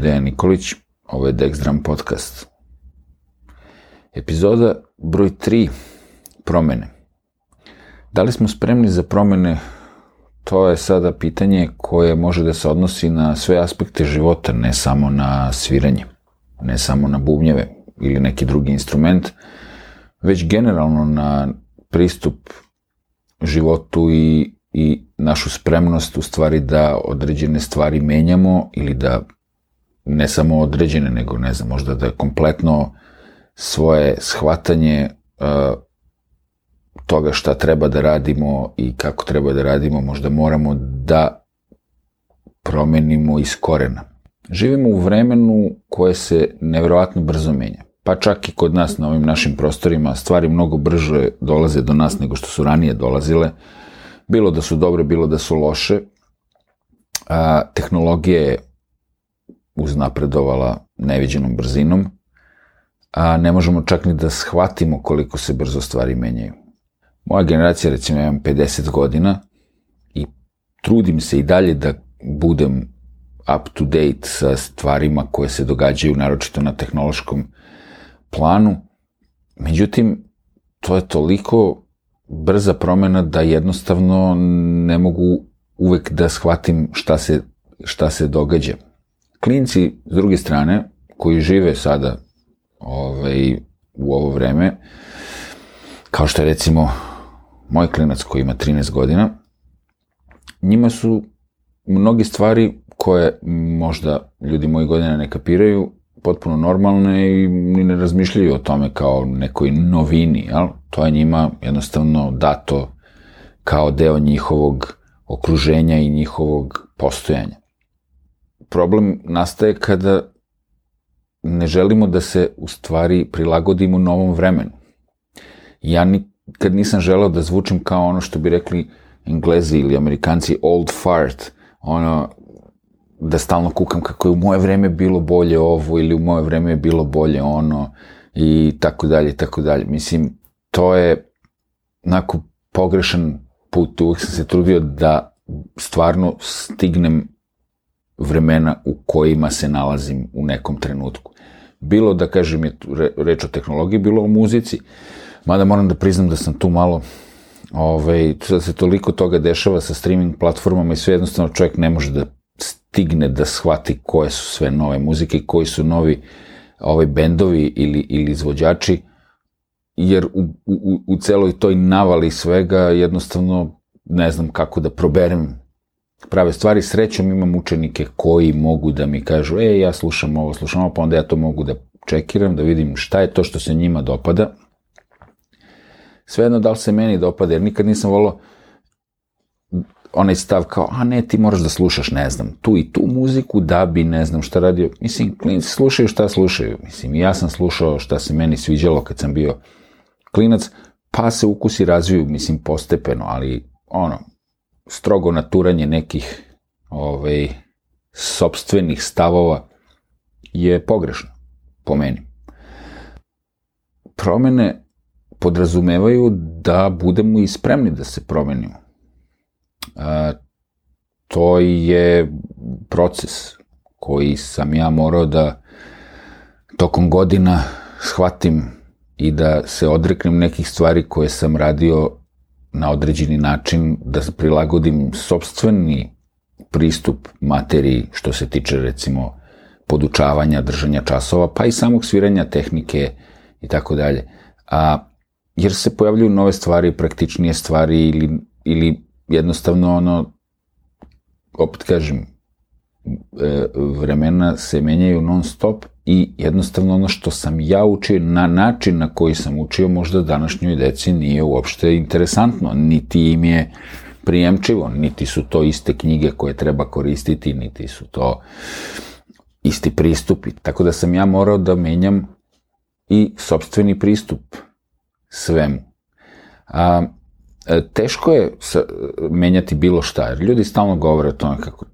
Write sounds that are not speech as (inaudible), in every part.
Dejan Nikolić, ovo je Dexdram podcast. Epizoda broj 3, promene. Da li smo spremni za promene, to je sada pitanje koje može da se odnosi na sve aspekte života, ne samo na sviranje, ne samo na bubnjeve ili neki drugi instrument, već generalno na pristup životu i, i našu spremnost u stvari da određene stvari menjamo ili da ne samo određene, nego ne znam, možda da kompletno svoje shvatanje uh, toga šta treba da radimo i kako treba da radimo, možda moramo da promenimo iz korena. Živimo u vremenu koje se nevjerovatno brzo menja. Pa čak i kod nas na ovim našim prostorima stvari mnogo brže dolaze do nas nego što su ranije dolazile. Bilo da su dobre, bilo da su loše. A, tehnologija je uznapredovala neviđenom brzinom, a ne možemo čak ni da shvatimo koliko se brzo stvari menjaju. Moja generacija, recimo, imam 50 godina i trudim se i dalje da budem up to date sa stvarima koje se događaju, naročito na tehnološkom planu. Međutim, to je toliko brza promena da jednostavno ne mogu uvek da shvatim šta se, šta se događa. Klinci, s druge strane, koji žive sada ovaj, u ovo vreme, kao što je recimo moj klinac koji ima 13 godina, njima su mnogi stvari koje možda ljudi moji godina ne kapiraju, potpuno normalne i ni ne razmišljaju o tome kao nekoj novini, jel? To je njima jednostavno dato kao deo njihovog okruženja i njihovog postojanja. Problem nastaje kada ne želimo da se u stvari prilagodimo novom vremenu. Ja nikad nisam želeo da zvučim kao ono što bi rekli englezi ili amerikanci old fart, ono da stalno kukam kako je u moje vreme bilo bolje ovo ili u moje vreme je bilo bolje ono i tako dalje, tako dalje. Mislim, to je onako pogrešan put, uvek sam se trudio da stvarno stignem vremena u kojima se nalazim u nekom trenutku. Bilo da kažem je reč o tehnologiji, bilo o muzici, mada moram da priznam da sam tu malo ovaj, da se toliko toga dešava sa streaming platformama i sve jednostavno čovjek ne može da stigne da shvati koje su sve nove muzike, koji su novi ovaj bendovi ili, ili izvođači, jer u, u, u celoj toj navali svega jednostavno ne znam kako da proberem prave stvari. Srećom imam učenike koji mogu da mi kažu, e, ja slušam ovo, slušam ovo, pa onda ja to mogu da čekiram, da vidim šta je to što se njima dopada. Svejedno da li se meni dopada, jer nikad nisam volao onaj stav kao, a ne, ti moraš da slušaš, ne znam, tu i tu muziku da bi ne znam šta radio. Mislim, klinci slušaju šta slušaju. Mislim, ja sam slušao šta se meni sviđalo kad sam bio klinac, pa se ukusi razviju, mislim, postepeno, ali ono, strogo naturanje nekih ovaj, sobstvenih stavova je pogrešno, po meni. Promene podrazumevaju da budemo i spremni da se promenimo to je proces koji sam ja morao da tokom godina shvatim i da se odreknem nekih stvari koje sam radio na određeni način, da prilagodim sobstveni pristup materiji što se tiče recimo podučavanja, držanja časova, pa i samog sviranja tehnike i tako dalje. A, jer se pojavljuju nove stvari, praktičnije stvari ili, ili jednostavno ono, opet kažem, e, vremena se menjaju non stop i jednostavno ono što sam ja učio na način na koji sam učio možda današnjoj deci nije uopšte interesantno, niti im je prijemčivo, niti su to iste knjige koje treba koristiti, niti su to isti pristupi. Tako da sam ja morao da menjam i sobstveni pristup svemu. A, E, teško je menjati bilo šta, jer ljudi stalno govore o tome kako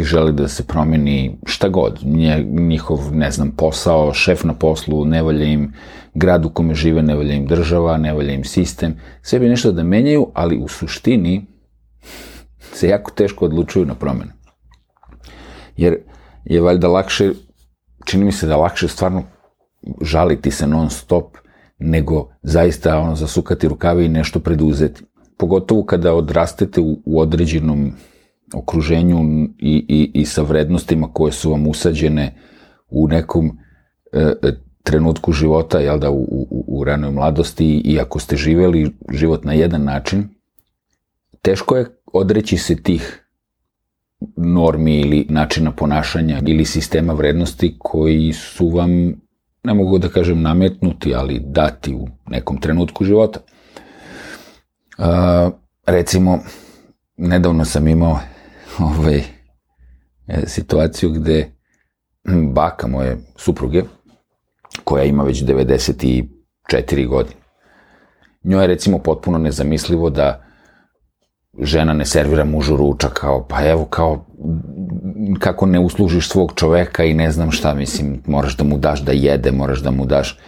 želi da se promeni šta god, njihov, ne znam, posao, šef na poslu, ne volja im grad u kome žive, ne volja im država, ne volja im sistem, sve bi nešto da menjaju, ali u suštini se jako teško odlučuju na promene. Jer je valjda lakše, čini mi se da lakše stvarno žaliti se non stop, nego zaista ono, zasukati rukave i nešto preduzeti. Pogotovo kada odrastete u, u određenom okruženju i, i, i sa vrednostima koje su vam usađene u nekom e, e trenutku života, jel da, u, u, u ranoj mladosti i ako ste živeli život na jedan način, teško je odreći se tih normi ili načina ponašanja ili sistema vrednosti koji su vam, ne mogu da kažem nametnuti, ali dati u nekom trenutku života. A, recimo, nedavno sam imao (laughs) ovaj, e, situaciju gde baka moje supruge, koja ima već 94 godine, njoj je recimo potpuno nezamislivo da žena ne servira mužu ručak, kao, pa evo, kao, kako ne uslužiš svog čoveka i ne znam šta, mislim, moraš da mu daš da jede, moraš da mu daš,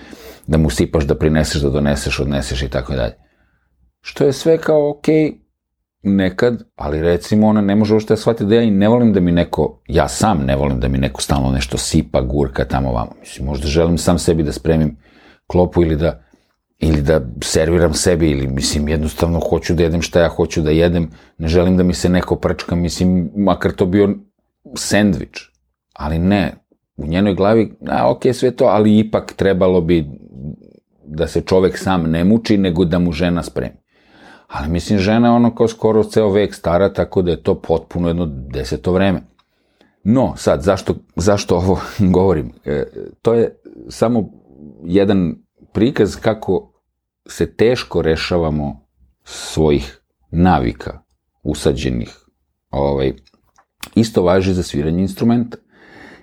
da mu sipaš, da prineseš, da doneseš, odneseš i tako dalje. Što je sve kao, okej, okay, nekad, ali recimo ona ne može uopšte da shvati da ja i ne volim da mi neko, ja sam ne volim da mi neko stalno nešto sipa, gurka tamo vamo. Mislim, možda želim sam sebi da spremim klopu ili da ili da serviram sebi, ili mislim jednostavno hoću da jedem šta ja hoću da jedem, ne želim da mi se neko prčka, mislim, makar to bio sendvič, ali ne, u njenoj glavi, a ok, sve to, ali ipak trebalo bi da se čovek sam ne muči, nego da mu žena spremi. Ali mislim, žena je ono kao skoro ceo vek stara, tako da je to potpuno jedno deseto vreme. No, sad, zašto, zašto ovo (laughs) govorim? E, to je samo jedan prikaz kako se teško rešavamo svojih navika usađenih. Ovaj, isto važi za sviranje instrumenta.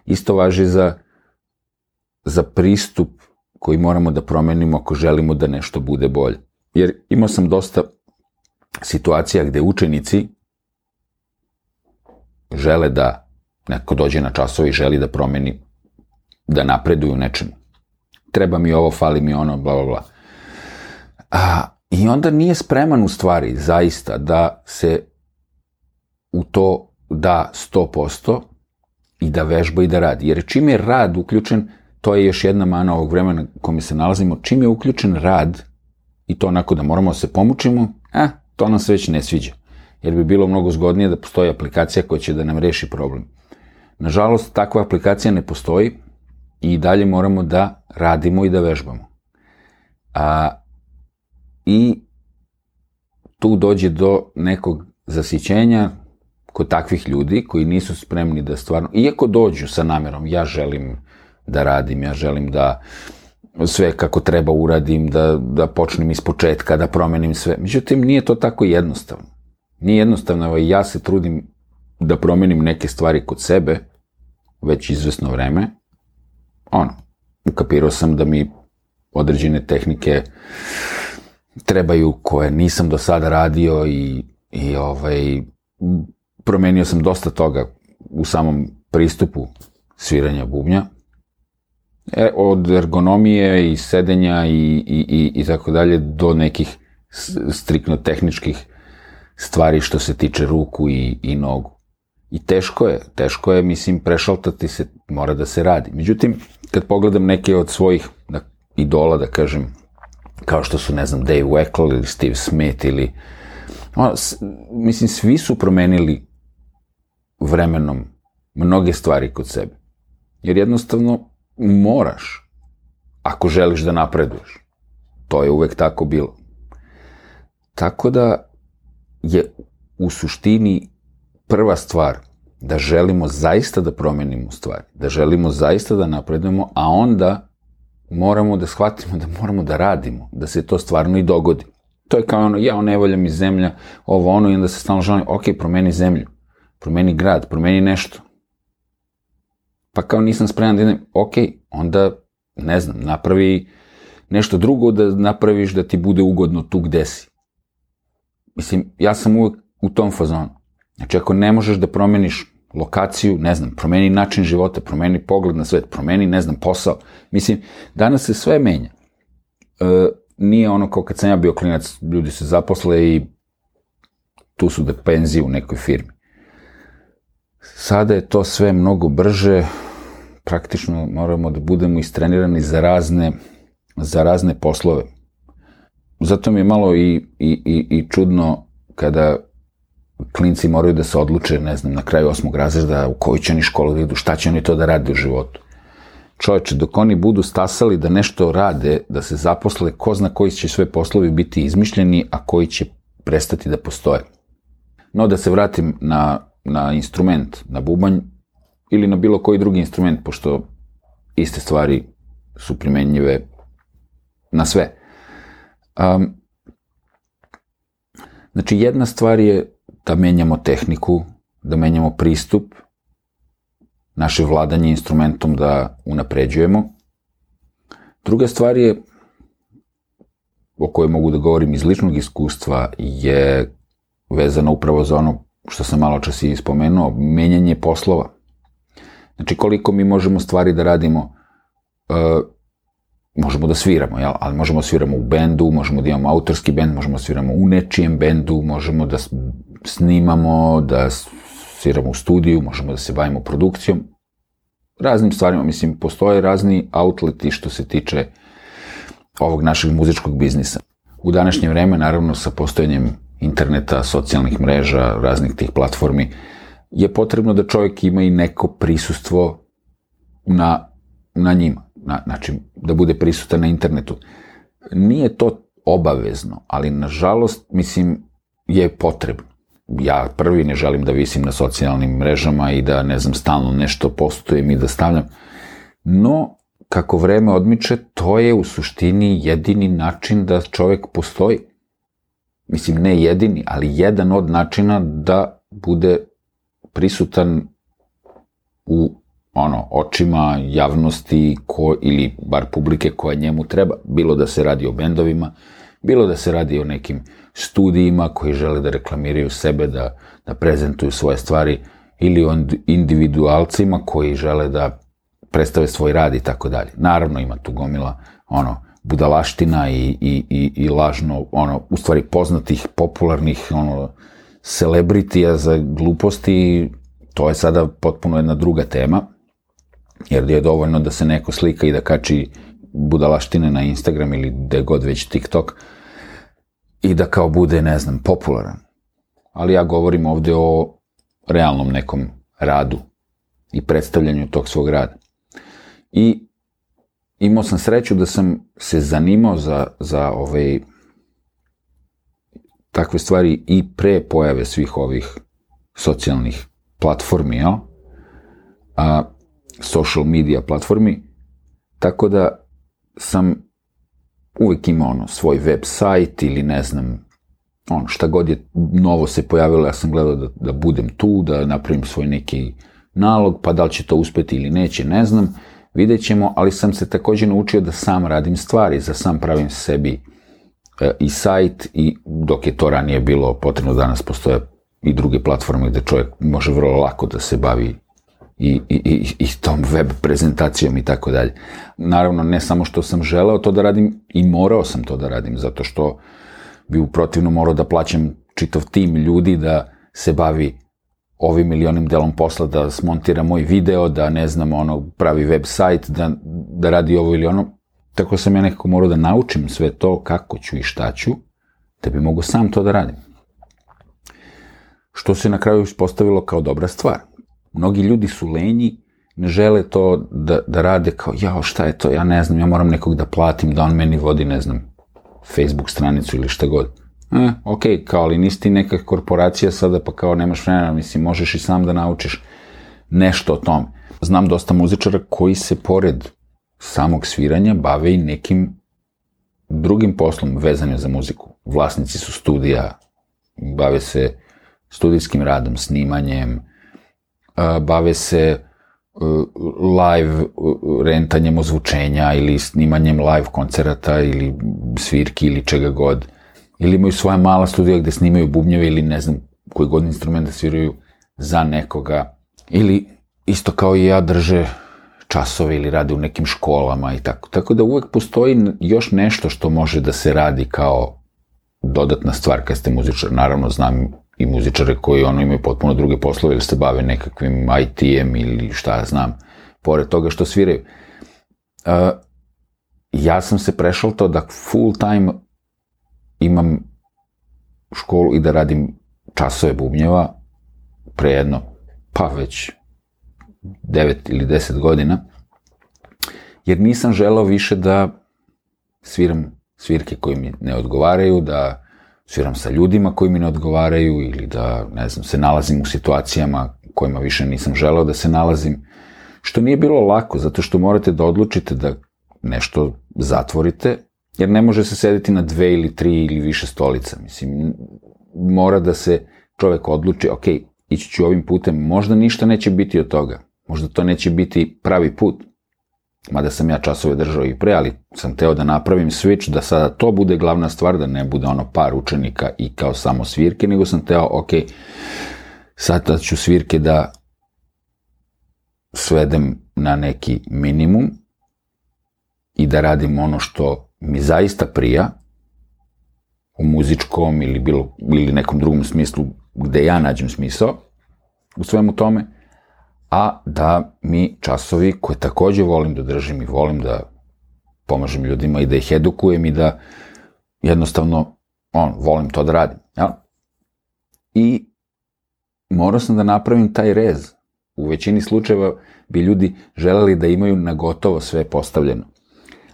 Isto važi za, za pristup koji moramo da promenimo ako želimo da nešto bude bolje. Jer imao sam dosta situacija gde učenici žele da neko dođe na časove i želi da promeni, da napreduju nečemu treba mi ovo, fali mi ono, bla, bla, bla. A, I onda nije spreman u stvari, zaista, da se u to da 100% i da vežba i da radi. Jer čim je rad uključen, to je još jedna mana ovog vremena u kome se nalazimo, čim je uključen rad, i to onako da moramo da se pomučimo, a, to nam se već ne sviđa. Jer bi bilo mnogo zgodnije da postoji aplikacija koja će da nam reši problem. Nažalost, takva aplikacija ne postoji, i dalje moramo da radimo i da vežbamo. A, I tu dođe do nekog zasićenja kod takvih ljudi koji nisu spremni da stvarno, iako dođu sa namerom, ja želim da radim, ja želim da sve kako treba uradim, da, da počnem iz početka, da promenim sve. Međutim, nije to tako jednostavno. Nije jednostavno, evo, ja se trudim da promenim neke stvari kod sebe, već izvesno vreme, ono, ukapirao sam da mi određene tehnike trebaju koje nisam do sada radio i, i ovaj, promenio sam dosta toga u samom pristupu sviranja bubnja. E, od ergonomije i sedenja i, i, i, i tako dalje do nekih strikno tehničkih stvari što se tiče ruku i, i nogu. I teško je, teško je, mislim, prešaltati se, mora da se radi. Međutim, kad pogledam neke od svojih da, idola, da kažem, kao što su, ne znam, Dave Weckl ili Steve Smith ili... Ono, s, mislim, svi su promenili vremenom mnoge stvari kod sebe. Jer jednostavno moraš, ako želiš da napreduješ. To je uvek tako bilo. Tako da je u suštini prva stvar da želimo zaista da promenimo stvari, da želimo zaista da napredujemo, a onda moramo da shvatimo da moramo da radimo, da se to stvarno i dogodi. To je kao ono, ja, ne volja mi zemlja, ovo ono, i onda se stalno želim, ok, promeni zemlju, promeni grad, promeni nešto. Pa kao nisam spreman da idem, ok, onda, ne znam, napravi nešto drugo da napraviš da ti bude ugodno tu gde si. Mislim, ja sam uvek u tom fazonu. Znači, ako ne možeš da promeniš lokaciju, ne znam, promeni način života, promeni pogled na svet, promeni, ne znam, posao. Mislim, danas se sve menja. E, nije ono kao kad sam ja bio klinac, ljudi se zaposle i tu su da penziju u nekoj firmi. Sada je to sve mnogo brže, praktično moramo da budemo istrenirani za razne, za razne poslove. Zato mi je malo i, i, i, i čudno kada klinci moraju da se odluče, ne znam, na kraju osmog razreda u koju će oni školu da idu, šta će oni to da rade u životu. Čoveče, dok oni budu stasali da nešto rade, da se zaposle, ko zna koji će sve poslovi biti izmišljeni, a koji će prestati da postoje. No, da se vratim na, na instrument, na bubanj, ili na bilo koji drugi instrument, pošto iste stvari su primenjive na sve. Um, znači, jedna stvar je da menjamo tehniku, da menjamo pristup, naše vladanje instrumentom da unapređujemo. Druga stvar je, o kojoj mogu da govorim iz ličnog iskustva, je vezana upravo za ono što sam malo čas i spomenuo, menjanje poslova. Znači, koliko mi možemo stvari da radimo, uh, možemo da sviramo, jel? ali možemo da sviramo u bendu, možemo da imamo autorski bend, možemo da sviramo u nečijem bendu, možemo da snimamo, da sviramo u studiju, možemo da se bavimo produkcijom, raznim stvarima, mislim, postoje razni outleti što se tiče ovog našeg muzičkog biznisa. U današnje vreme, naravno, sa postojanjem interneta, socijalnih mreža, raznih tih platformi, je potrebno da čovjek ima i neko prisustvo na, na njima. Na, znači, da bude prisutan na internetu. Nije to obavezno, ali nažalost, mislim, je potrebno ja prvi ne želim da visim na socijalnim mrežama i da, ne znam, stalno nešto postojem i da stavljam. No, kako vreme odmiče, to je u suštini jedini način da čovek postoji. Mislim, ne jedini, ali jedan od načina da bude prisutan u ono, očima javnosti ko, ili bar publike koja njemu treba, bilo da se radi o bendovima, bilo da se radi o nekim studijima koji žele da reklamiraju sebe, da, da prezentuju svoje stvari, ili o individualcima koji žele da predstave svoj rad i tako dalje. Naravno ima tu gomila ono, budalaština i, i, i, i lažno, ono, u stvari poznatih, popularnih, ono, celebritija za gluposti, to je sada potpuno jedna druga tema, jer je dovoljno da se neko slika i da kači budalaštine na Instagram ili gde god već TikTok, i da kao bude, ne znam, popularan. Ali ja govorim ovde o realnom nekom radu i predstavljanju tog svog rada. I imao sam sreću da sam se zanimao za, za ovaj, takve stvari i pre pojave svih ovih socijalnih platformi, ja? a, social media platformi, tako da sam uvek ima ono svoj web sajt ili ne znam, ono šta god je novo se pojavilo, ja sam gledao da, da budem tu, da napravim svoj neki nalog, pa da li će to uspeti ili neće, ne znam, vidjet ćemo, ali sam se takođe naučio da sam radim stvari, da sam pravim sebi i sajt, i dok je to ranije bilo potrebno, danas postoje i druge platforme gde čovjek može vrlo lako da se bavi i, i, i, i tom web prezentacijom i tako dalje. Naravno, ne samo što sam želeo to da radim, i morao sam to da radim, zato što bi u protivno morao da plaćam čitav tim ljudi da se bavi ovim milionim delom posla, da smontira moj video, da ne znam, ono, pravi web sajt, da, da radi ovo ili ono. Tako sam ja nekako morao da naučim sve to, kako ću i šta ću, da bi mogu sam to da radim. Što se na kraju ispostavilo kao dobra stvar. Mnogi ljudi su lenji, ne žele to da, da rade kao, jao, šta je to, ja ne znam, ja moram nekog da platim, da on meni vodi, ne znam, Facebook stranicu ili šta god. E, ok, kao, ali nisi ti neka korporacija sada, pa kao nemaš vremena, mislim, možeš i sam da naučiš nešto o tome. Znam dosta muzičara koji se pored samog sviranja bave i nekim drugim poslom vezanjem za muziku. Vlasnici su studija, bave se studijskim radom, snimanjem, bave se live rentanjem ozvučenja ili snimanjem live koncerata ili svirki ili čega god. Ili imaju svoja mala studija gde snimaju bubnjeve ili ne znam koji god instrument da sviraju za nekoga. Ili isto kao i ja drže časove ili rade u nekim školama i tako. Tako da uvek postoji još nešto što može da se radi kao dodatna stvar kad ste muzičar. Naravno znam i muzičare koji ono imaju potpuno druge poslove ili se bave nekakvim IT-em ili šta ja znam, pored toga što sviraju. Ja sam se prešao to da full time imam školu i da radim časove bubnjeva pre jedno, pa već 9 ili 10 godina, jer nisam želao više da sviram svirke koje mi ne odgovaraju, da sviram sa ljudima koji mi ne odgovaraju ili da, ne znam, se nalazim u situacijama kojima više nisam želeo da se nalazim, što nije bilo lako, zato što morate da odlučite da nešto zatvorite, jer ne može se sedeti na dve ili tri ili više stolica. Mislim, mora da se čovek odluči, ok, ići ću ovim putem, možda ništa neće biti od toga, možda to neće biti pravi put, mada sam ja časove držao i pre, ali sam teo da napravim switch, da sada to bude glavna stvar, da ne bude ono par učenika i kao samo svirke, nego sam teo, ok, sada ću svirke da svedem na neki minimum i da radim ono što mi zaista prija, u muzičkom ili, bilo, ili nekom drugom smislu gde ja nađem smisao u svemu tome, a da mi časovi koje takođe volim da držim i volim da pomažem ljudima i da ih edukujem i da jednostavno on, volim to da radim. Ja? I morao sam da napravim taj rez. U većini slučajeva bi ljudi želeli da imaju na gotovo sve postavljeno.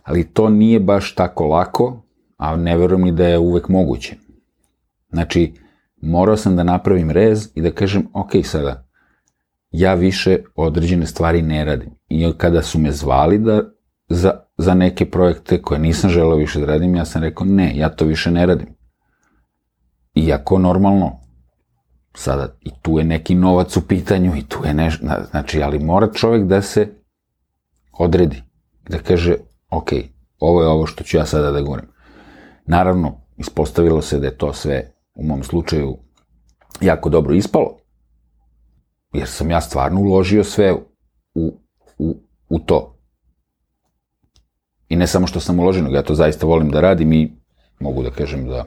Ali to nije baš tako lako, a ne verujem ni da je uvek moguće. Znači, morao sam da napravim rez i da kažem, ok, sada, ja više određene stvari ne radim. I kada su me zvali da, za, za neke projekte koje nisam želeo više da radim, ja sam rekao, ne, ja to više ne radim. Iako normalno, sada i tu je neki novac u pitanju i tu je nešto, znači, ali mora čovek da se odredi, da kaže, ok, ovo je ovo što ću ja sada da govorim. Naravno, ispostavilo se da je to sve u mom slučaju jako dobro ispalo, jer sam ja stvarno uložio sve u, u, u to. I ne samo što sam uložio, nego ja to zaista volim da radim i mogu da kažem da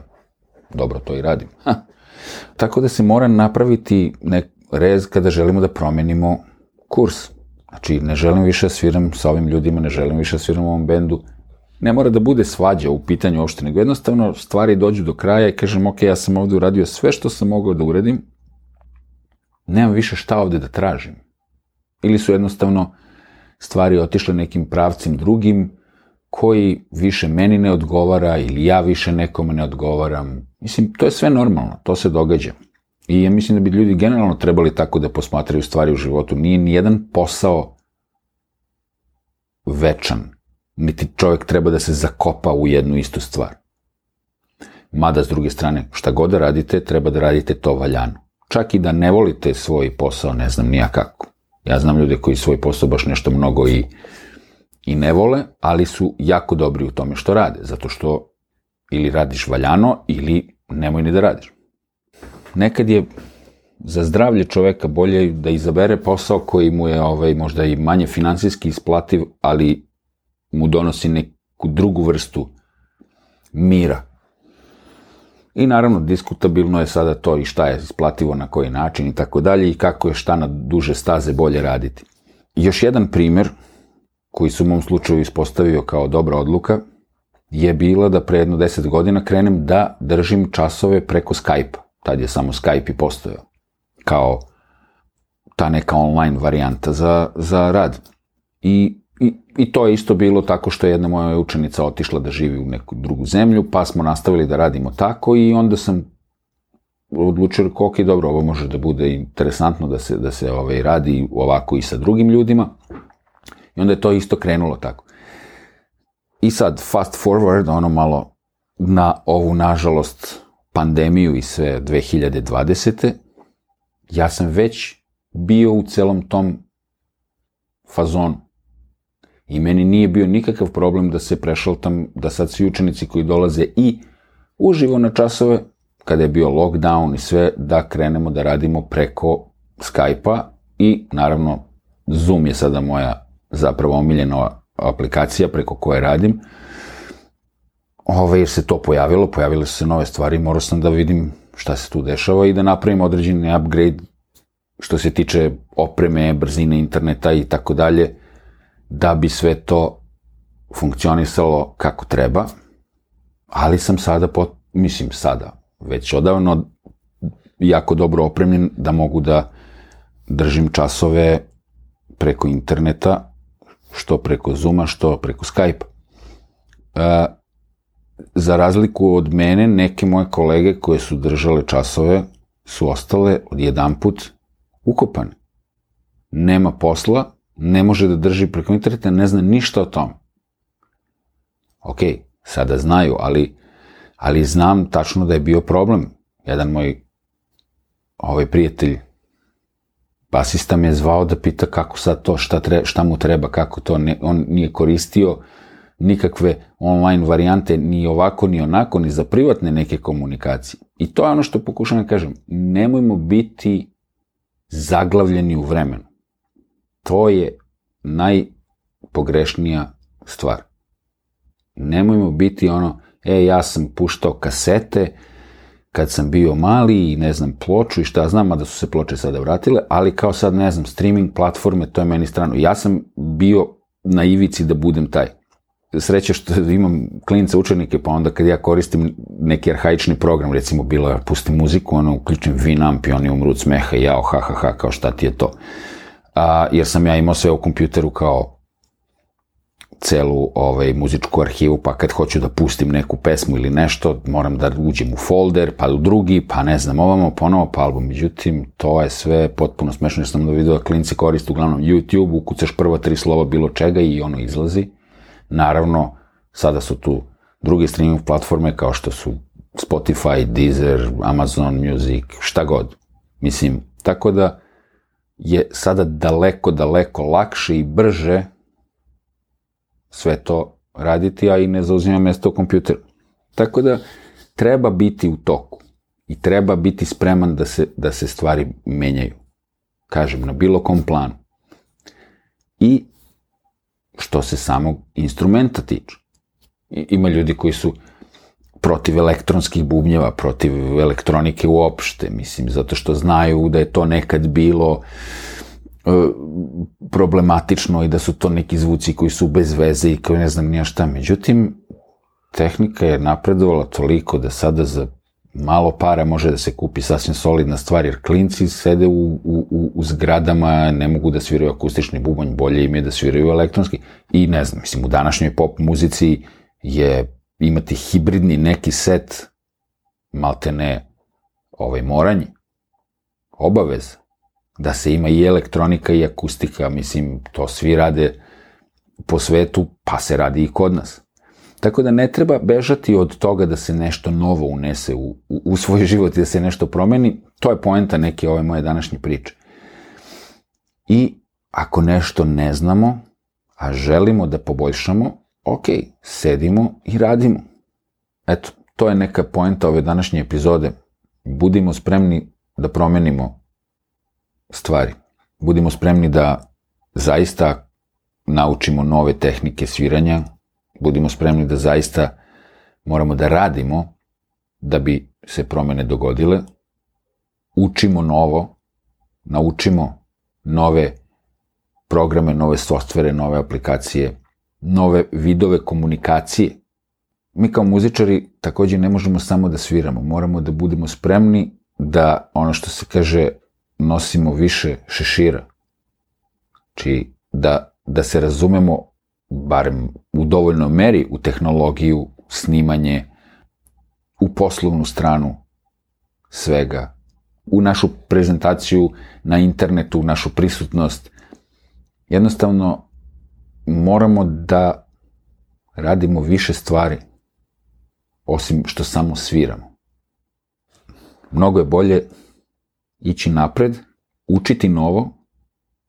dobro to i radim. Ha. Tako da se mora napraviti nek rez kada želimo da promenimo kurs. Znači, ne želim više da sviram sa ovim ljudima, ne želim više da sviram u ovom bendu, ne mora da bude svađa u pitanju uopšte, nego jednostavno stvari dođu do kraja i kažem, ok, ja sam ovde uradio sve što sam mogao da uradim, nemam više šta ovde da tražim. Ili su jednostavno stvari otišle nekim pravcim drugim, koji više meni ne odgovara ili ja više nekome ne odgovaram. Mislim, to je sve normalno, to se događa. I ja mislim da bi ljudi generalno trebali tako da posmatraju stvari u životu. Nije ni jedan posao večan niti čovjek treba da se zakopa u jednu istu stvar. Mada, s druge strane, šta god da radite, treba da radite to valjano. Čak i da ne volite svoj posao, ne znam nija kako. Ja znam ljude koji svoj posao baš nešto mnogo i, i ne vole, ali su jako dobri u tome što rade, zato što ili radiš valjano, ili nemoj ni da radiš. Nekad je za zdravlje čoveka bolje da izabere posao koji mu je ovaj, možda i manje finansijski isplativ, ali mu donosi neku drugu vrstu mira. I naravno, diskutabilno je sada to i šta je isplativo na koji način i tako dalje i kako je šta na duže staze bolje raditi. Još jedan primer koji su u mom slučaju ispostavio kao dobra odluka je bila da pre jedno deset godina krenem da držim časove preko Skype-a. Tad je samo Skype i postojao. Kao ta neka online varijanta za, za rad. I I, I to je isto bilo tako što je jedna moja učenica otišla da živi u neku drugu zemlju, pa smo nastavili da radimo tako i onda sam odlučio kako ok, dobro, ovo može da bude interesantno da se, da se ovaj, radi ovako i sa drugim ljudima. I onda je to isto krenulo tako. I sad, fast forward, ono malo na ovu, nažalost, pandemiju i sve 2020. Ja sam već bio u celom tom fazonu. I meni nije bio nikakav problem da se prešaltam, da sad svi učenici koji dolaze i uživo na časove, kada je bio lockdown i sve, da krenemo da radimo preko Skype-a i naravno Zoom je sada moja zapravo omiljena aplikacija preko koje radim. Ove, jer se to pojavilo, pojavile su se nove stvari, morao sam da vidim šta se tu dešava i da napravimo određeni upgrade što se tiče opreme, brzine interneta i tako dalje, da bi sve to funkcionisalo kako treba, ali sam sada, pot, mislim sada, već odavno jako dobro opremljen da mogu da držim časove preko interneta, što preko Zuma, što preko Skype. E, za razliku od mene, neke moje kolege koje su držale časove su ostale od jedan put ukopane. Nema posla, ne može da drži preko interneta, ne zna ništa o tom. Ok, sada znaju, ali, ali znam tačno da je bio problem. Jedan moj ovaj prijatelj basista me je zvao da pita kako sad to, šta, tre, šta mu treba, kako to, ne, on nije koristio nikakve online varijante ni ovako ni onako, ni za privatne neke komunikacije. I to je ono što pokušam da kažem, nemojmo biti zaglavljeni u vremenu. To je najpogrešnija stvar. Nemojmo biti ono, e, ja sam puštao kasete, kad sam bio mali i ne znam ploču i šta znam, a da su se ploče sada vratile, ali kao sad ne znam, streaming platforme, to je meni strano. Ja sam bio na ivici da budem taj. Sreća što imam klinice učenike, pa onda kad ja koristim neki arhaični program, recimo bilo je pustim muziku, ono uključim Winamp i oni umru od smeha jao, ha, ha, ha, kao šta ti je to. A, jer sam ja imao sve u kompjuteru kao celu ovaj, muzičku arhivu, pa kad hoću da pustim neku pesmu ili nešto, moram da uđem u folder, pa u drugi, pa ne znam, ovamo ponovo pa album. Međutim, to je sve potpuno smešno, jer sam da vidio da klinci koriste uglavnom YouTube, ukucaš prva tri slova bilo čega i ono izlazi. Naravno, sada su tu druge streaming platforme kao što su Spotify, Deezer, Amazon Music, šta god. Mislim, tako da je sada daleko, daleko lakše i brže sve to raditi, a i ne zauzima mesto u kompjuteru. Tako da treba biti u toku i treba biti spreman da se, da se stvari menjaju. Kažem, na bilo kom planu. I što se samog instrumenta tiče. Ima ljudi koji su protiv elektronskih bubnjeva, protiv elektronike uopšte, mislim, zato što znaju da je to nekad bilo E, problematično i da su to neki zvuci koji su bez veze i koji ne znam nija šta. Međutim, tehnika je napredovala toliko da sada za malo para može da se kupi sasvim solidna stvar, jer klinci sede u, u, u zgradama, ne mogu da sviraju akustični bubanj, bolje im je da sviraju elektronski. I ne znam, mislim, u današnjoj pop muzici je imati hibridni neki set, maltene ovaj, moranje, obaveza da se ima i elektronika i akustika, mislim, to svi rade po svetu, pa se radi i kod nas. Tako da ne treba bežati od toga da se nešto novo unese u, u, u svoj (laughs) život i da se nešto promeni. To je poenta neke ove moje današnje priče. I ako nešto ne znamo, a želimo da poboljšamo, ok, sedimo i radimo. Eto, to je neka poenta ove današnje epizode. Budimo spremni da promenimo stvari. Budimo spremni da zaista naučimo nove tehnike sviranja, budimo spremni da zaista moramo da radimo da bi se promene dogodile, učimo novo, naučimo nove programe, nove softvere, nove aplikacije, nove vidove komunikacije. Mi kao muzičari takođe ne možemo samo da sviramo, moramo da budemo spremni da ono što se kaže nosimo više šešira. Či da, da se razumemo, barem u dovoljnoj meri, u tehnologiju, snimanje, u poslovnu stranu svega, u našu prezentaciju na internetu, u našu prisutnost. Jednostavno, moramo da radimo više stvari, osim što samo sviramo. Mnogo je bolje ići napred, učiti novo,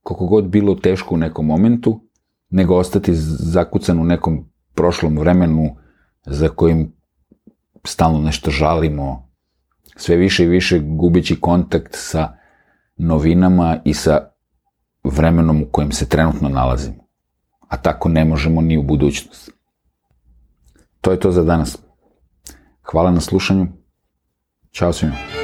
koliko god bilo teško u nekom momentu, nego ostati zakucan u nekom prošlom vremenu za kojim stalno nešto žalimo, sve više i više gubići kontakt sa novinama i sa vremenom u kojem se trenutno nalazimo. A tako ne možemo ni u budućnost. To je to za danas. Hvala na slušanju Ćao svima.